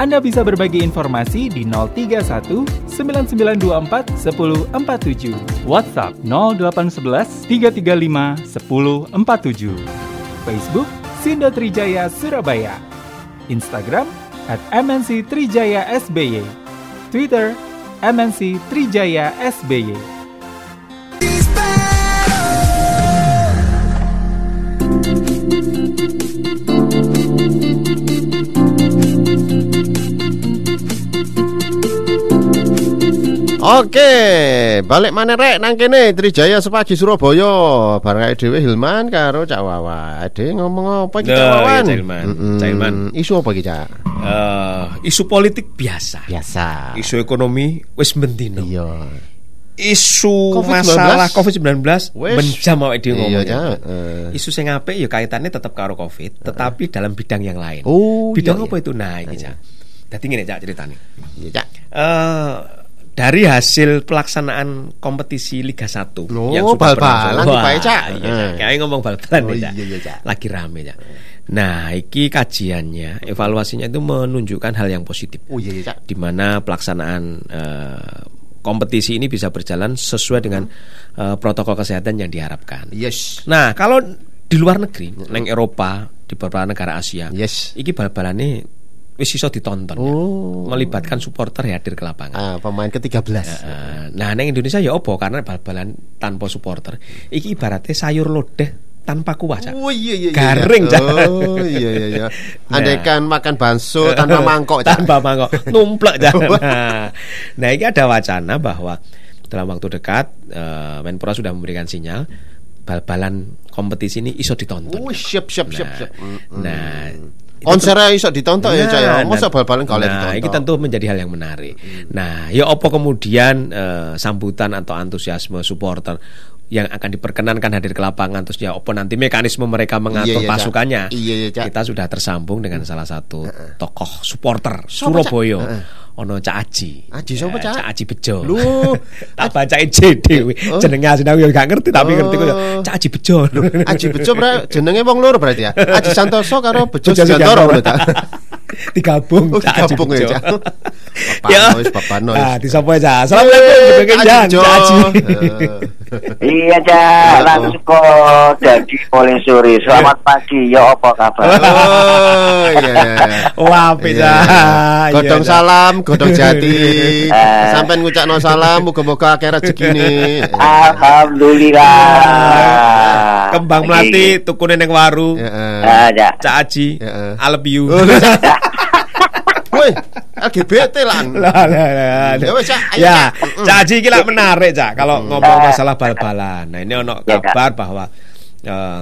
Anda bisa berbagi informasi di 031 9924 1047. WhatsApp 0811 335 1047. Facebook Sindo Trijaya Surabaya. Instagram at MNC Trijaya SBY. Twitter MNC Trijaya SBY. Oke, balik mana rek nang kene Trijaya sepagi Surabaya. Bareng dhewe Hilman karo Cak Wawa. Ade ngomong apa iki Cak Wawan? iya, Cak Hilman. Cak Hilman. Isu apa iki Cak? Eh, isu politik biasa. Biasa. Isu ekonomi wis mendino. Iya. Isu COVID-19? masalah COVID-19 Wis. menjam awake dhewe Iya, ngomong. Cak. Eh. Isu sing apik ya kaitannya tetap karo COVID, tetapi dalam bidang yang lain. Oh, bidang iya, apa iya. itu? Nah, iki Cak. Dadi ngene Cak ceritane. Iya, Cak. Eh dari hasil pelaksanaan kompetisi Liga 1 Oh, sudah bal-balan. Iya. Eh. Kayak ngomong bal-balan Oh, iya, iya, Cak. Lagi rame, Cak. Nah, iki kajiannya, evaluasinya itu menunjukkan hal yang positif. Oh iya, iya, Cak. Di mana pelaksanaan eh, kompetisi ini bisa berjalan sesuai dengan eh, protokol kesehatan yang diharapkan. Yes. Nah, kalau di luar negeri, neng Eropa, di beberapa negara Asia, Yes. iki bal-balane wis iso ditonton ya. Oh. melibatkan supporter yang hadir ke lapangan. Ah, pemain ke-13. Eh, nah, neng Indonesia ya opo karena bal-balan tanpa supporter. Iki ibaratnya sayur lodeh tanpa kuah, Cak. Oh iya iya iya. Garing, Cak. Oh iya iya iya. Nah. Andaikan makan bakso tanpa mangkok, Cak. tanpa mangkok numplek jangan nah, nah ini ada wacana bahwa dalam waktu dekat eh, Menpora sudah memberikan sinyal bal-balan kompetisi ini iso ditonton Oh, siap siap siap nah, siap. Mm-mm. nah itu Konsernya iso ditonton ya, Cak ya. Nah, Masa nah, bal-balan kalau nah, ditonton. ini tentu menjadi hal yang menarik. Nah, ya opo kemudian eh, sambutan atau antusiasme supporter yang akan diperkenankan hadir ke lapangan terus ya opo nanti mekanisme mereka mengatur Iya, iya, pasukannya. Iya, iya. Kita sudah tersambung dengan salah satu tokoh supporter? Surabaya. Ono Cak Aji. Aji siapa, Eh, Cak? Cak Aji Bejo. Lu, tak baca JD Oh. jenenge asline aku ya gak ngerti tapi Oh. ngerti kok Cak Aji Bejo. Aji Bejo jenenge wong loro berarti ya. Aji Santoso karo Bejo Sejantoro. lho, Cak. digabung Oh, Cak digabung ya. Cak. Bapak Ya. Nois, Bapak Nois. Nah, disapa aja. Assalamualaikum Eh, juga Jan, Bejo. Cak Aji. Eh. Iya cak, langsung kok dari mulai sore. Selamat pagi, ya apa kabar? Oh, iya, iya, iya. Wah, apik, Iya. Cak. Godong Iya, Cak. salam, godong jati. Eh. Sampai ngucapno salam, muga-muga akeh rezekine. Alhamdulillah. Kembang melati tukune ning waru. Heeh. Ah, ya. Cak Aji, Heeh. I love you. Woi, LGBT lah. Lah, lah, lah. Ya. Ayo, Ya, Cak. Iki lak menarik, Cak. Kalau ngomong masalah bal-balan. Nah, ini ono Ya, kabar bahwa eh,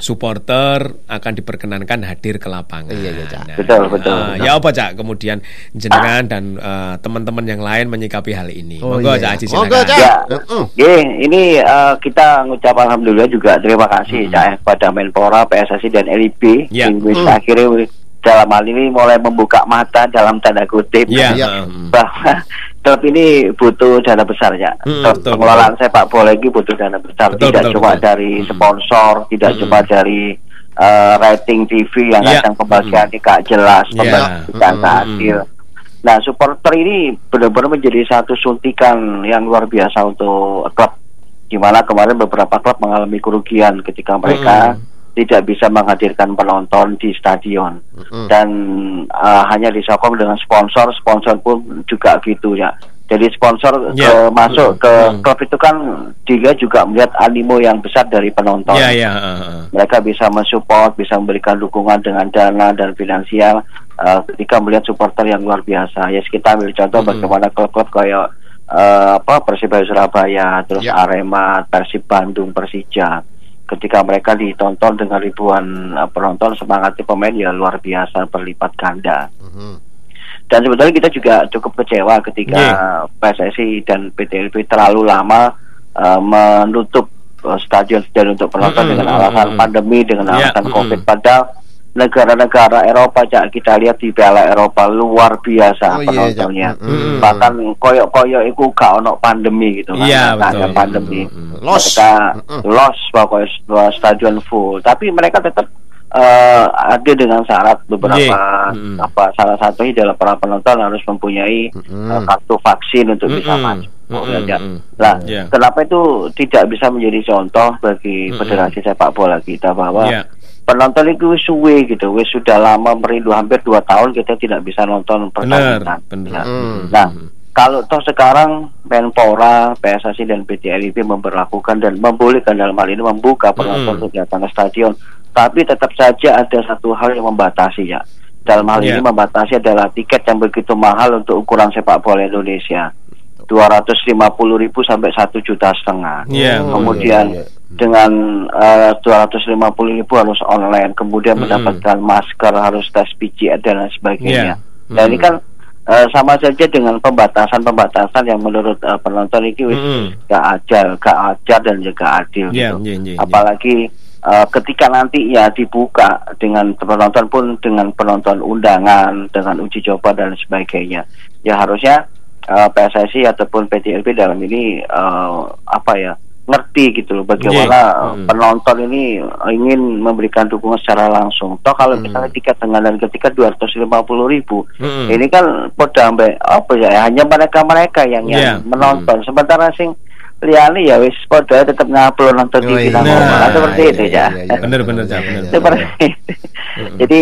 supporter akan diperkenankan hadir ke lapangan. Iya, iya, Cak. Nah, Betul, betul, betul. ya apa, Cak? Kemudian jenengan dan eh, teman-teman yang lain menyikapi hal ini. Oh, Monggo, iya. Cak Aji Monggo, silakan. Cak. Ya, Heeh. Oke, ini eh, kita ngucap alhamdulillah juga terima kasih Cak kepada Menpora, PSSI dan LIB Ya. yang Hmm. akhirnya dalam hal ini mulai membuka mata dalam tanda kutip Iya. Iya. heeh. bahwa klub ini butuh dana besar ya. Hmm, betul, pengelolaan sepak bola ini butuh dana besar, Betul, tidak betul, cuma betul. dari sponsor, tidak Hmm. cuma dari eh, rating TV yang Iya. kadang pembagiannya gak jelas, Iya. pembagian Hmm, tak adil. Nah, supporter ini benar-benar menjadi satu suntikan yang luar biasa untuk klub. Di mana kemarin beberapa klub mengalami kerugian ketika mereka Hmm. Tidak bisa menghadirkan penonton di stadion Mm-mm. dan uh, hanya disokong dengan sponsor sponsor pun juga gitu ya jadi sponsor Ya. ke- masuk ke Hmm. klub itu kan dia juga melihat animo yang besar dari penonton Iya, iya, heeh, heeh. mereka bisa mensupport bisa memberikan dukungan dengan dana dan finansial uh, ketika melihat supporter yang luar biasa ya kita ambil contoh Hmm. bagaimana klub-klub kayak uh, apa Persibaya Surabaya terus Ya. Arema Persib Bandung Persija ketika mereka ditonton dengan ribuan uh, penonton semangatnya pemain ya luar biasa berlipat ganda Mhm. dan sebetulnya kita juga cukup kecewa ketika Iya. PSSI dan PT LB terlalu lama uh, menutup eh, stadion-stadion untuk penonton Mm-mm, dengan alasan mm-mm. pandemi dengan Ya, alasan mm-mm. covid padahal negara-negara Eropa Cak kita lihat di Piala Eropa luar biasa Oh, iya, penontonnya Cak. Mm-mm. bahkan koyok-koyok itu gak ono pandemi gitu kan Iya, Nggak ada betul. pandemi Mm-mm. Los. mereka Mm-mm. los pokoknya stadion full tapi mereka tetap eh, ada dengan syarat beberapa Iya. Mm-mm. apa salah satunya adalah para penonton harus mempunyai Mm-mm. eh, kartu vaksin untuk bisa Mm-mm. masuk Mm-mm. ya. Mm-mm. Nah, Iya. kenapa itu tidak bisa menjadi contoh bagi Mm-mm. federasi sepak bola kita bahwa Iya. Penonton itu wis suwe gitu, wis sudah lama merindu hampir dua tahun kita tidak bisa nonton pertandingan. benar. Ya. Mm. Nah, kalau toh sekarang Menpora, PSSI dan PT LIB memperlakukan dan membolehkan dalam hal ini membuka penonton Mm-mm. untuk datang ke stadion, tapi tetap saja ada satu hal yang membatasi ya. Dalam hal Ya. ini membatasi adalah tiket yang begitu mahal untuk ukuran sepak bola Indonesia. 250 ribu sampai satu juta setengah. Iya, Oh, Kemudian iya, iya. Dengan eh, 250 ribu harus online, kemudian Mm-mm. mendapatkan masker, harus tes PCR dan lain sebagainya. Iya. Nah ini kan eh, sama saja dengan pembatasan-pembatasan yang menurut eh, penonton itu wis Mm-mm. gak ajar, gak ajar dan juga adil. Iya, gitu. iya, iya, iya. Apalagi eh, ketika nanti ya dibuka dengan penonton pun dengan penonton undangan, dengan uji coba dan sebagainya, ya harusnya eh, PSSI ataupun PTLB dalam ini eh, apa ya ngerti gitu loh bagaimana Iya. eh, Mm. penonton ini ingin memberikan dukungan secara langsung. Toh kalau Mm. misalnya tiket dengan dan ketika 250 ribu, Mm-mm. ini kan ambek apa ya hanya mereka-mereka yang Iya. yang menonton. Sementara sing liyane ya wis poda tetap ngupload nonton Oh, TV iya. Nah, seperti iya, itu iya, ya. iya, iya. Bener, bener, bener. Seperti itu. Jadi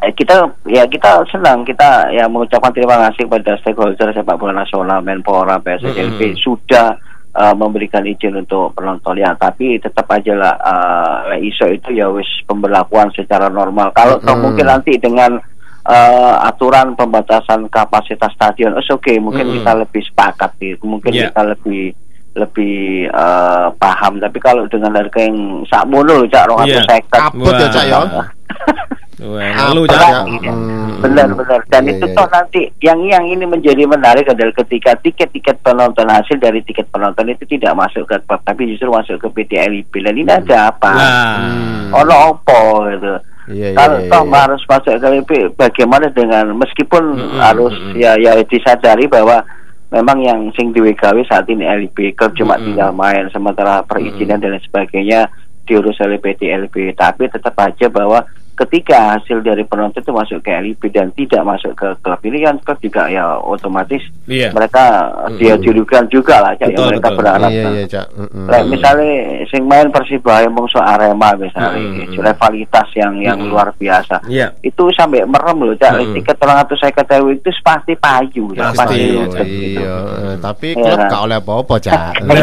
eh, kita ya kita senang kita ya mengucapkan terima kasih kepada stakeholder sepak bola nasional Menpora PSSLB Mm-mm. sudah eh, memberikan izin untuk penonton ya tapi tetap aja lah eh, lek iso itu ya wis pemberlakuan secara normal kalau Mm-mm. mungkin nanti dengan eh, aturan pembatasan kapasitas stadion oke okay, mungkin Mm-mm. kita lebih sepakat gitu mungkin Yeah. kita lebih lebih eh, paham tapi kalau dengan harga yang sakmono lho cak 250 Iya. Kabut ya, Cak, ya. Wah, lu Apa Cak. ya? Hmm. Benar-benar dan Iya, itu iya, toh iya. nanti yang yang ini menjadi menarik adalah ketika tiket-tiket penonton hasil dari tiket penonton itu tidak masuk ke klub tapi justru masuk ke PT LIB dan ini ada apa? Nah, Hmm. Ono opo gitu. Iya, iya, Kalau iya, toh iya. harus masuk ke LIB bagaimana dengan meskipun Mm-mm, harus ya ya disadari bahwa memang yang sing diwegawe saat ini LIB klub cuma Mm-mm. tinggal main sementara perizinan dan lain sebagainya diurus oleh PT LIB tapi tetap aja bahwa ketika hasil dari penonton itu masuk ke LIB dan tidak masuk ke klub ini kan klub juga ya otomatis Iya. mereka dia dirugikan juga lah Cak, ya Betul, mereka betul. berharap Iya, iya, Cak. Mm-mm. Kayak misalnya sing main Persibaya mungsu Arema misalnya Mm-mm. rivalitas yang yang Mm-mm. luar biasa Iya. itu sampai merem loh cak Mm-mm. tiket orang atau saya kata itu pasti payu ya, Pasti, pasti iya, rudet iya, gitu. eh, tapi Iya, klub kan? gak oleh apa-apa, Cak. Nah,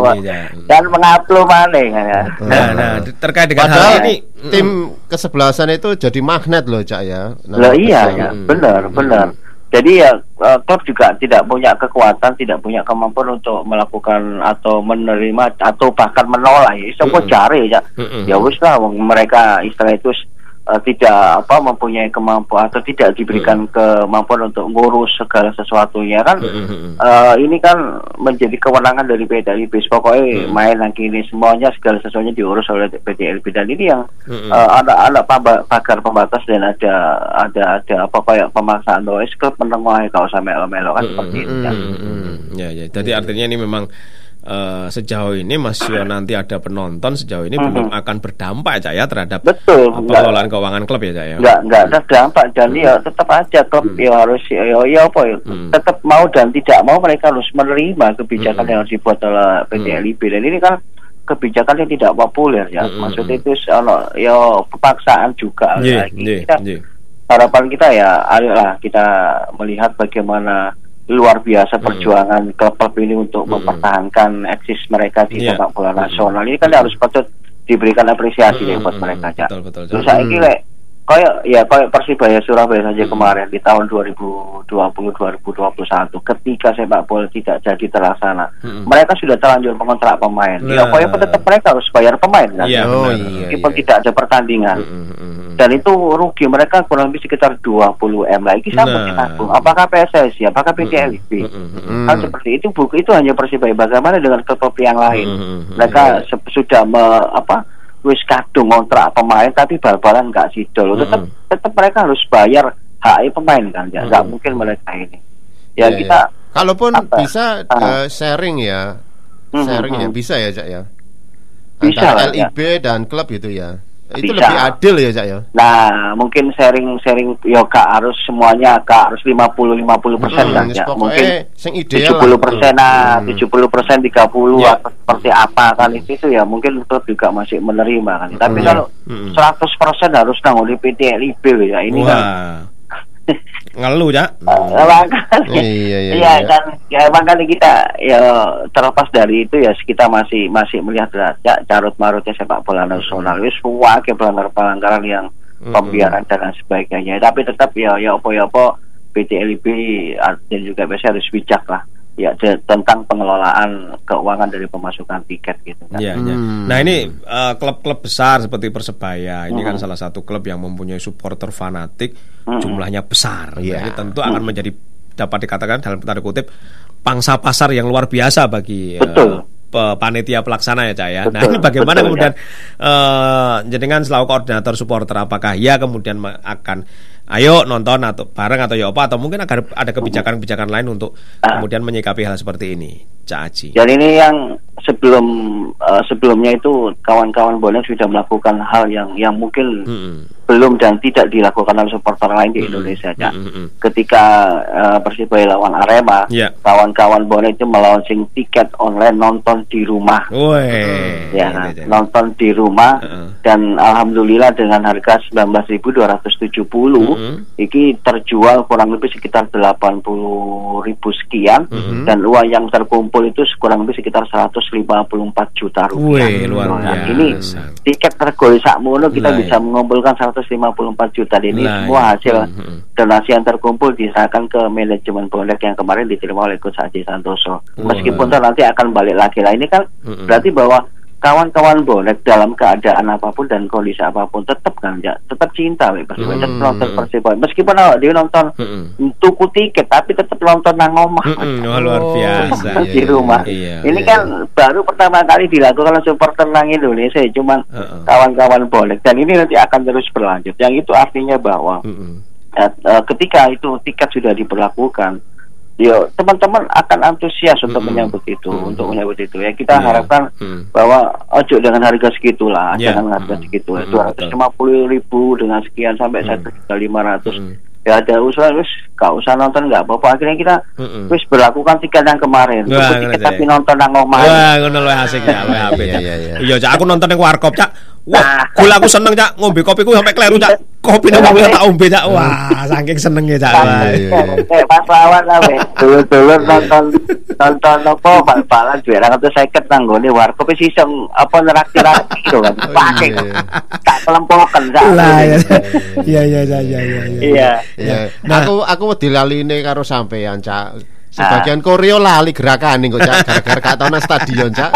Cak. dan mengupload mana ya Nah, nah, terkait dengan Padahal hal ini tim kesebelasan itu jadi magnet loh, Cak ya. Nah, Loh iya ya, Mm. benar, benar. Jadi ya klub juga tidak punya kekuatan, tidak punya kemampuan untuk melakukan atau menerima atau bahkan menolak. Ya, Mm-mm. cari ya. Mm-mm. Ya wis lah mereka istilah itu eh, tidak apa mempunyai kemampuan atau tidak diberikan kemampuan untuk ngurus segala sesuatunya kan. Mm-mm. Eh, ini kan menjadi kewenangan dari PT LIB. Pokoknya Hmm. main lagi ini semuanya segala sesuatunya diurus oleh PT LIB dan ini yang ada ada pamba- pagar pembatas dan ada ada ada apa kayak pemaksaan es klub meneng wae kalau usah melo-melo kan seperti itu. ya. Mm-mm. Ya, ya. Jadi artinya ini memang eh, sejauh ini masih nanti ada penonton sejauh ini belum akan berdampak Cak ya terhadap Betul, enggak. pengelolaan keuangan klub ya Cak ya. Nggak nggak ada dampak dan ya tetap aja klub Hmm. ya harus ya, ya apa ya Hmm. tetap mau dan tidak mau mereka harus menerima kebijakan Hmm. yang dibuat oleh PT Hmm. LIB dan ini kan kebijakan yang tidak populer ya Hmm, maksudnya hmm. itu ono ya paksaan juga Iya, lagi iya, kita iya. harapan kita ya ayolah kita melihat bagaimana luar biasa Mm. perjuangan klub-klub ini untuk Mm. mempertahankan eksis mereka di Iya. sepak bola Mm. nasional ini kan Mm. harus patut diberikan apresiasi ya Mm, buat mm, mereka mm. Cak. Betul, betul, Terus saya kira kayak ya kayak Persibaya Surabaya saja Mm. kemarin di tahun 2020 2021 ketika sepak bola tidak jadi terlaksana Mm. mereka sudah terlanjur mengontrak pemain ya Nah. pokoknya tetap mereka harus bayar pemain kan Iya, Oh iya. meskipun iya. tidak ada pertandingan Mm-mm, mm-mm. dan itu rugi mereka kurang lebih sekitar 20 m lagi siapa Nah. apakah PSSI apakah PT LIB Hmm. Hal seperti itu buku itu hanya persibaya bagaimana dengan klub yang lain Hmm. mereka se- sudah me, apa wis kadung kontrak pemain tapi bal-balan nggak sidol tetap tetap mereka harus bayar HI pemain kan ya nggak mungkin mereka ini ya Iya, kita iya. kalaupun apa? bisa eh, sharing ya. Hmm, Sharing ya hmm. bisa ya, Cak ya. Bisa Antara lah, ya. LIB dan klub itu ya. Itu Bisa. lebih adil ya, Cak ya. Nah, mungkin sharing-sharing yo kak harus semuanya kak harus 50 50 persen Hmm, kan ya. Mungkin sing ideal 70 persen nah, Hmm. 70 persen 30 Ya. atau seperti apa kan itu, itu ya mungkin klub juga masih menerima kan. Tapi Hmm. kalau Hmm. 100 persen harus nanggung di PT LIB ya ini kan. Ngeluh ya. Eh, makanya- Iya, iya, Iya, iya. kan. Ya makanya kita ya terlepas dari itu ya kita masih masih melihat ya, carut marutnya sepak bola nasional. Wis ke pelanggaran pelanggaran yang pembiaran dan lain sebagainya. Tapi tetap ya ya apa ya apa PT LIB dan juga biasanya harus bijak lah ya de- tentang pengelolaan keuangan dari pemasukan tiket gitu kan. Iya, iya. Hmm. Nah ini eh, klub-klub besar seperti Persebaya ini Hmm. kan salah satu klub yang mempunyai supporter fanatik Hmm. jumlahnya besar. Iya. Nah, ini tentu akan menjadi dapat dikatakan dalam tanda kutip pangsa pasar yang luar biasa bagi eh, Betul. pe- panitia pelaksana ya Cak ya. Nah Betul, ini bagaimana betul, kemudian eh jenengan selaku koordinator supporter apakah ya kemudian akan ayo nonton atau bareng atau ya apa atau mungkin agar ada kebijakan-kebijakan lain untuk Ah. kemudian menyikapi hal seperti ini Cak Aji. Dan ini yang sebelum eh, sebelumnya itu kawan-kawan bonek sudah melakukan hal yang yang mungkin Mm-mm. belum dan tidak dilakukan oleh supporter lain di Indonesia. Cak. Mm-mm. Ketika eh, Persibaya lawan Arema, Iya. kawan-kawan bonek itu melaunching tiket online nonton di rumah. Woi. Ya, jadi. nonton di rumah Heeh. dan alhamdulillah dengan harga 19.270 Mm-mm. iki terjual kurang lebih sekitar 80 ribu sekian Mm-hmm. dan uang yang terkumpul itu kurang lebih sekitar 154 juta rupiah. Wih, luar Nah, biasa. Ini tiket tergol sakmono kita Lah, bisa mengumpulkan 154 juta ini Lah, semua hasil Mhm. donasi yang terkumpul diserahkan ke manajemen bonek yang kemarin diterima oleh Coach Haji Santoso. Meskipun nanti akan balik lagi lah ini kan Mhm. berarti bahwa kawan-kawan bonek dalam keadaan apa pun dan kondisi apa pun tetap kan ya tetap cinta weh Persibaya tetap Hmm. nonton Persibaya meskipun awak dia nonton Mm-mm. tuku tiket tapi tetap nonton nang omah. Wah, luar Oh, biasa. iya, di iya, rumah. iya, ini iya, kan baru pertama kali dilakukan oleh supporter nang Indonesia cuman Heeh. kawan-kawan bonek dan ini nanti akan terus berlanjut. Yang itu artinya bahwa eh, eh, ketika itu tiket sudah diberlakukan Yo, teman-teman akan antusias untuk Mm-mm. menyambut itu, Mm-mm. untuk menyambut itu. Ya kita Iya. harapkan Mm. bahwa ojo dengan harga segitulah, Iya. jangan harga segitu. Mm-mm, Dua ratus lima puluh ribu dengan sekian sampai Mm. lima ratus. Mm. Ya ada usulan, wis gak usah nonton nggak apa-apa. Akhirnya kita Mm-mm. wis berlakukan tiket yang kemarin. Wah, tiket tapi ya. nonton nang omah. Wah, ngono luwih asik ya, luwih apik. Iya, Cak. iya, iya. Iya, Cak, aku nonton ning warkop, Cak. Wah, Nah. gula aku seneng, Cak. Ngombe kopiku sampai kleru, Cak. Kopi nang mobil tak ombe, Cak. Wah, saking senengnya, Cak. Wah. Iya, iya, pas lawan lah, weh. Dulur-dulur nonton nonton apa bal-balan juara atau seket nang gone warkop wis iso apa neraktir-neraktir gitu kan. Oh, Pakai iya. tak kelempokan ya. Iya, iya, iya, iya, iya. Iya. Iya. Nah. Aku aku wedi laline karo sampean, Cak. Sebagian koreo lali gerakan kok, Cak. Gara-gara gak tau stadion, Cak.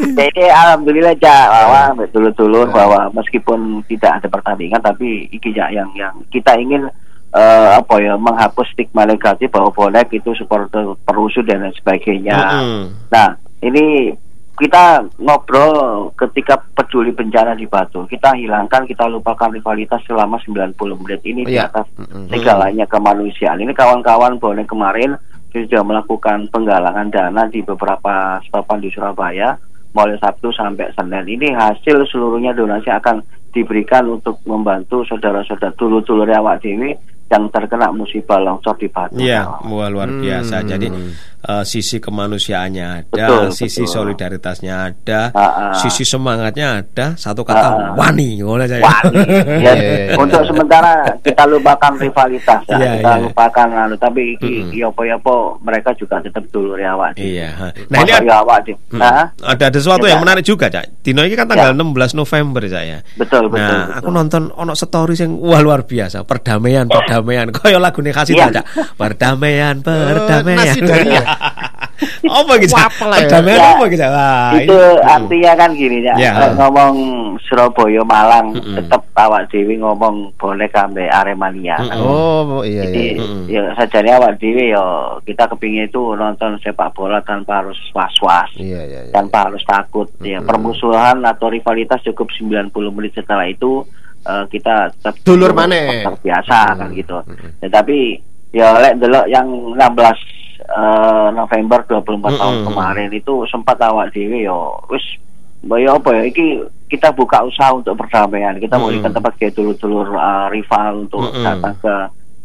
Jadi alhamdulillah Cak bahwa betul-betul bahwa meskipun tidak ada pertandingan tapi iki Cak yang yang kita ingin eh, apa ya menghapus stigma negatif bahwa bonek itu supporter perusuh dan lain sebagainya. Mm-mm. Nah, ini kita ngobrol ketika peduli bencana di Batu. Kita hilangkan, kita lupakan rivalitas selama 90 menit ini di Iya. atas Mm-mm. segalanya kemanusiaan. Ini kawan-kawan bonek kemarin sudah melakukan penggalangan dana di beberapa papan di Surabaya mulai Sabtu sampai Senin. Ini hasil seluruhnya donasi akan diberikan untuk membantu saudara-saudara dulu-dulu awak dewi yang terkena musibah longsor di Batu. Iya, wah luar biasa. Hmm. Jadi eh, sisi kemanusiaannya ada, Betul, sisi betul. solidaritasnya ada, Ah, ah. sisi semangatnya ada. Satu kata ah. wani, ngono aja. ya. Wah, ya, Iya, iya, untuk iya. sementara kita lupakan rivalitas ya, Iya, kita iya. lupakan anu tapi iki Mm-mm. yopo-yopo mereka juga tetap dulu ya dewi. Iya. Nah ini Masa ya. Hmm. Nah, ada ada sesuatu Ya, yang menarik juga, Cak. Dino ini kan tanggal 16 November, Cak ya. betul betul. Nah, betul. aku nonton ono story sing wah luar biasa, perdamaian, perdamaian. Kaya lagu nih kasih Iya. Cak. Perdamaian, Oh, perdamaian. nasi dari ya? Apa gitu? Ya? Perdamaian Ya, apa gitu? Wah, itu ini- artinya kan gini ya, Ya. Lek ngomong Surabaya Malang Mm-mm. tetap awak dewi ngomong boleh kambe Aremania. Mm-mm. Oh, iya Jadi iya. Mm-mm. ya sajane awak dewi ya kita kepingin itu nonton sepak bola tanpa harus was-was. Iya iya iya. tanpa harus takut ya Mm-mm. permusuhan atau rivalitas cukup 90 menit setelah itu eh, kita tetap Dulur maneh. terbiasa Mm. kan gitu Mm-mm. tetapi ya lek delok yang 16 eh, November 24 tahun Mm-mm. kemarin itu sempat awak dewe yo wis ya apa ya iki kita buka usaha untuk perdamaian kita Mm-mm. memberikan tempat ke dulur-dulur eh, rival untuk Mm-mm. datang ke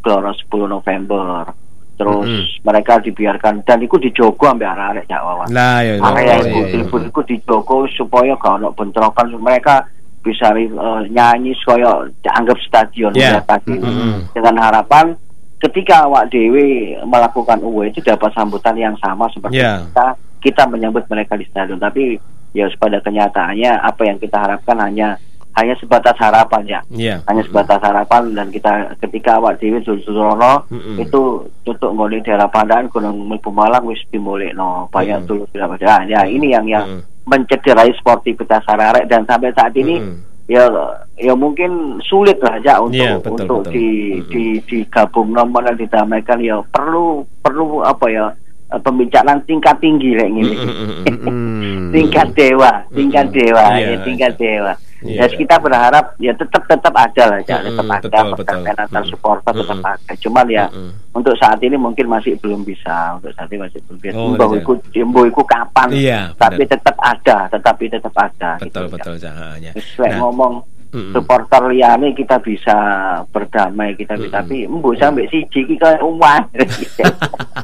Gelora 10 November terus Mm-mm. mereka dibiarkan dan itu dijogo ambil Lah ya. area Oh, itu itu dijogo supaya gak ono bentrokan mereka bisa eh, nyanyi supaya dianggap stadion Ya. ya, tadi Mm-mm. dengan harapan ketika awak dewi melakukan UW itu dapat sambutan yang sama seperti Ya. kita kita menyambut mereka di stadion tapi ya pada kenyataannya apa yang kita harapkan hanya hanya sebatas harapan ya Iya. hanya sebatas harapan dan kita ketika awak dewi Surono Mm-mm. itu tutup ngoli daerah Pandaan Gunung Mlebu Malang wis dimulai no banyak Mm-mm. dulu tidak ada ya ini yang yang Mm-mm. Mencederai sportivitas arek dan sampai saat ini Mm-mm. ya ya mungkin sulit lah ya untuk Iya, betul, untuk betul. di Mm-mm. di digabung nomor dan didamaikan ya perlu perlu apa ya eh, pembicaraan tingkat tinggi kayak gini Mm-mm. Mm. tingkat dewa tingkat dewa Iya, ya tingkat dewa Ya kita berharap ya tetap tetap ada lah ya Mm-mm, tetap ada pertandingan antar Mm-mm. supporter tetap Mm-mm. ada cuman ya Mm-mm. untuk saat ini mungkin masih belum bisa untuk saat ini masih belum bisa Oh, Mbah iya. iku mbah iku kapan Iya, tapi benar. tetap ada tetapi tetap ada Betul gitu. betul Cahaya. Wis lek Nah, ngomong Mm-mm. supporter liane kita bisa berdamai kita Mm-mm. tapi mbok sampai siji iki kaya umah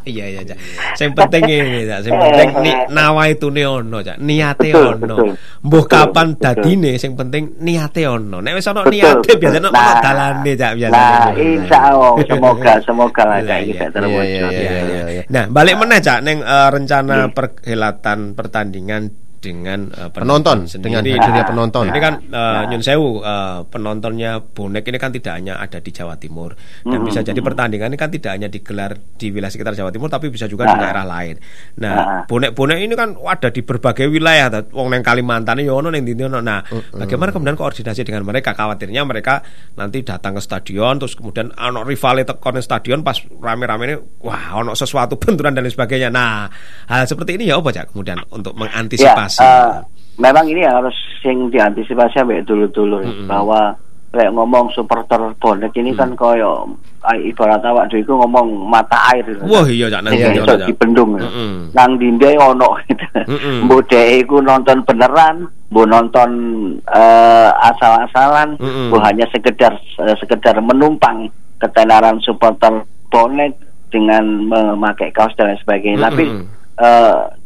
Iya iya Cak. Sing penting ini Cak, sing penting ni nawa itu ono Cak, niate ono. Mbuh kapan dadine sing penting niate ono. Nek wis ono niate biasanya ono Nah, dalane Cak biasanya. nah insya Allah semoga semoga lah Iya, kayak iya. terwujud iya, iya. Nah, balik meneh Cak ning eh, rencana perhelatan pertandingan dengan eh, Penonton, sendiri. dengan hadirnya penonton. Nah, ini kan eh, Nah. nyun sewu eh, penontonnya bonek ini kan tidak hanya ada di Jawa Timur dan Mm-mm. bisa jadi pertandingan ini kan tidak hanya digelar di wilayah sekitar Jawa Timur tapi bisa juga di Nah. daerah lain. Nah, Nah. bonek-bonek ini kan ada di berbagai wilayah. Wong neng Kalimantan ya ono neng ndi ono. Nah, bagaimana kemudian koordinasi dengan mereka? Khawatirnya mereka nanti datang ke stadion terus kemudian ono rival teko neng stadion pas rame-rame ini wah ono sesuatu benturan dan lain sebagainya. Nah, hal seperti ini ya apa Cak kemudian untuk mengantisipasi? Ya, eh, memang ini harus yang diantisipasi sampai dulu-dulu Mm-mm. bahwa kayak ngomong supporter bonek ini kan koyo ah, ibarat awak dhewe iku ngomong mata air gitu. Wah iya Cak nang iso ono Cak. dibendung ya. Mm-mm. nang dinde ono gitu. Mbok dhek iku nonton beneran, mbok nonton eh, asal-asalan, Mm-mm. mbok hanya sekedar eh, sekedar menumpang ketenaran supporter bonek dengan memakai kaos dan lain sebagainya. Tapi Mm-mm.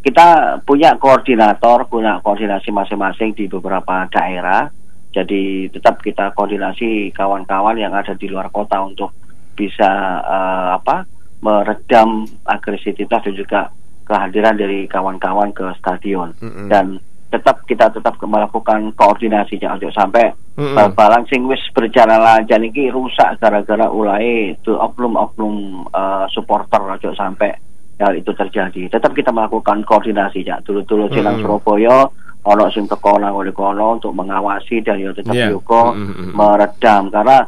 Kita punya koordinator, punya koordinasi masing-masing di beberapa daerah. Jadi tetap kita koordinasi kawan-kawan yang ada di luar kota untuk bisa eh, apa meredam agresivitas dan juga kehadiran dari kawan-kawan ke stadion Mm-mm. dan tetap kita tetap melakukan koordinasi jangan sampai Mm-mm. bal-balan sing wis berjalan lancar iki rusak gara-gara ulai itu oknum-oknum eh, supporter aja sampai hal itu terjadi. Tetap kita melakukan koordinasi ya dulu-dulu silang Mm-mm. Surabaya ono sing teko nang kono untuk mengawasi dan ya tetap Iya. juga Mm-mm. meredam karena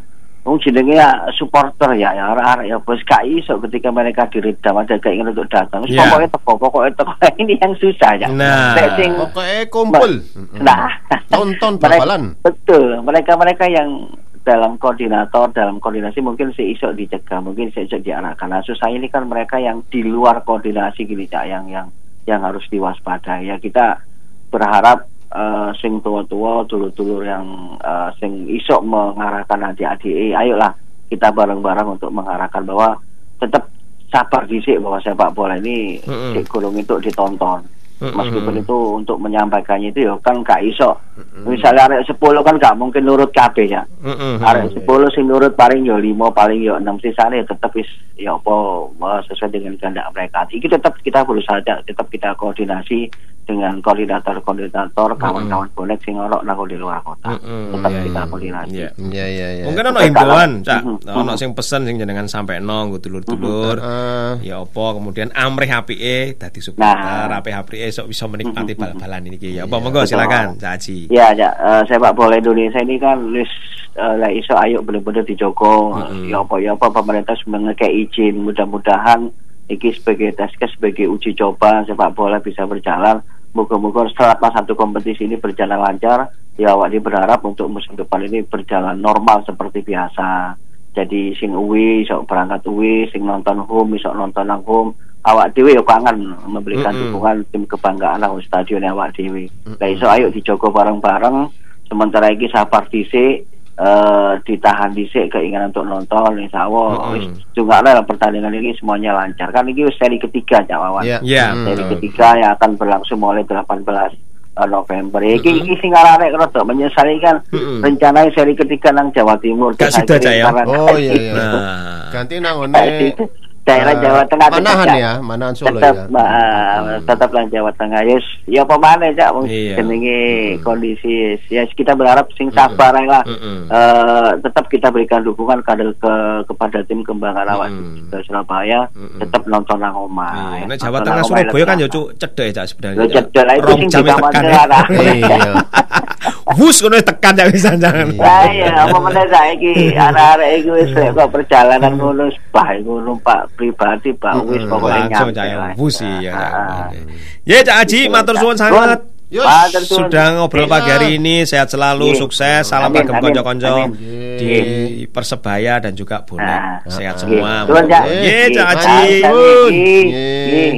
Wong jenenge ya supporter ya ya arek-arek ya bos gak iso ketika mereka diredam ada keinginan untuk datang. Wis Iya. Pokoknya teko, pokoknya teko ini yang susah ya. Nah. Sing Pokoknya kumpul. Nah, Tonton mereka- bal-balan. Betul, mereka-mereka yang dalam koordinator, dalam koordinasi mungkin seisok dicegah, mungkin seisok diarahkan. Nah, susah ini kan mereka yang di luar koordinasi gini cak, yang yang yang harus diwaspadai. Ya kita berharap eh, sing tua-tua, dulur-dulur yang eh, sing isok mengarahkan adik-adik, ayolah kita bareng-bareng untuk mengarahkan bahwa tetap sabar dhisik bahwa sepak bola ini cek kurung itu ditonton. Meskipun itu untuk menyampaikannya itu ya kan gak iso. Misalnya arek 10 kan gak mungkin nurut kabeh ya. Arek 10 sing nurut paling ya 5 paling ya 6 sisane ya tetap wis ya apa sesuai dengan kehendak mereka. Iki tetap kita berusaha tetap kita koordinasi dengan koordinator-koordinator kawan-kawan bonek sing orok nang di luar kota. Mm-mm, Tetap iya, kita iya. koordinasi. Iya. Iya iya iya. Mungkin ono himbauan, Cak. Ono sing pesen sing jenengan sampai nong nggo dulur-dulur. Heeh. Ya apa kemudian amrih apike dadi supporter, Nah. apik apike sok bisa menikmati bal-balan ini ya. Apa monggo Betul. silakan, Cak Haji. Ya, ya eh, sepak bola Indonesia ini kan wis eh, lah iso ayo bener-bener dijogo. Mm-mm. Ya apa ya apa pemerintah ngekei izin. Mudah-mudahan iki sebagai tes sebagai uji coba sepak bola bisa berjalan. Moga-moga selama satu kompetisi ini berjalan lancar. Ya awak ini berharap untuk musim depan ini berjalan normal seperti biasa. Jadi sing uwi iso berangkat uwi, sing nonton home iso nonton nang home. Awak dewe ya kangen memberikan Mm-mm. dukungan tim kebanggaan nang stadion awak dewe. Lah iso ayo dijogo bareng-bareng sementara iki sabar dhisik eh ditahan dhisik keinginan untuk nonton insya Allah Mm-mm. wis juga dalam pertandingan ini semuanya lancar kan ini seri ketiga Cak Wawan Iya. Iya, Hmm. seri betul. ketiga yang akan berlangsung mulai 18 eh, November iki Mm-mm. iki sing arek rada menyesali kan Mm-mm. rencana seri ketiga nang Jawa Timur Gak Cak, ya? Oh iya iya. Nah, Ganti nang ngone daerah eh, Jawa Tengah Manahan ya, Manahan Solo tetap ya. uh, tetap lang Jawa Tengah yes ya pemane cak Iya. jenenge kondisi ya kita berharap sing sabar ae lah Mm-mm. Eh, tetap kita berikan dukungan kader ke kepada tim kembangan awak Mm-mm. ke Surabaya Mm-mm. tetap nonton nang omah Iya, ya. nek Jawa Tengah Surabaya kan ya cuk cedek ya Cak sebenarnya. Cedek lah, itu sing tekan ya. Iya. Wus wis tekan ya bisa jangan. Lah iya, apa meneh saiki arek-arek iki wis kok perjalanan ngono bah ngono Pak pribadi Pak wis Mm-mm. pokoknya Langsung wus sih ya. Cak. Ya Cak Haji matur suwun sangat. Suwun. Sudah ngobrol pagi hari ini sehat selalu, Iya. sukses, salam kagem konco-konco di Persebaya dan juga bonek. Ah. Sehat Ah. semua. Suwun, Cak. Ye Cak Iya, Haji. Suwun. Iya. Iya.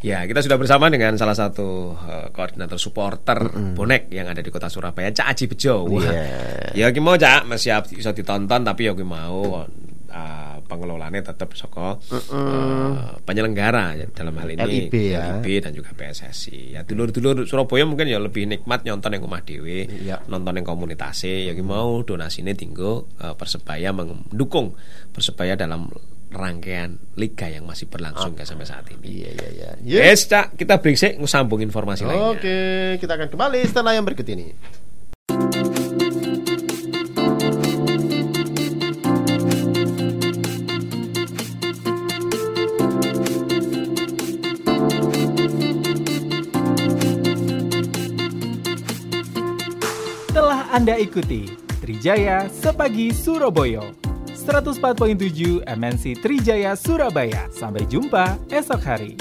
Ya, kita sudah bersama dengan salah satu eh, koordinator supporter bonek yang ada di kota Surabaya, Cak Aji Bejo. Wah. Iya. Ya ki mau Cak, masih siap bisa ditonton tapi ya ki mau eh, pengelolaannya tetap soko eh, penyelenggara ya, dalam hal ini LIB ya. LIB dan juga PSSI. Ya dulur-dulur Surabaya mungkin ya lebih nikmat nyonton yang rumah dewe, Iya. nonton yang komunitasnya ya mau donasinya tinggal eh, Persebaya mendukung Persebaya dalam rangkaian liga yang masih berlangsung ya sampai saat ini. Iya iya iya. Yes, Cak, kita break sih ngusambung informasi lainnya. Oke, kita akan kembali setelah yang berikut ini. Anda ikuti Trijaya Sepagi Surabaya 104.7 MNC Trijaya Surabaya. Sampai jumpa esok hari.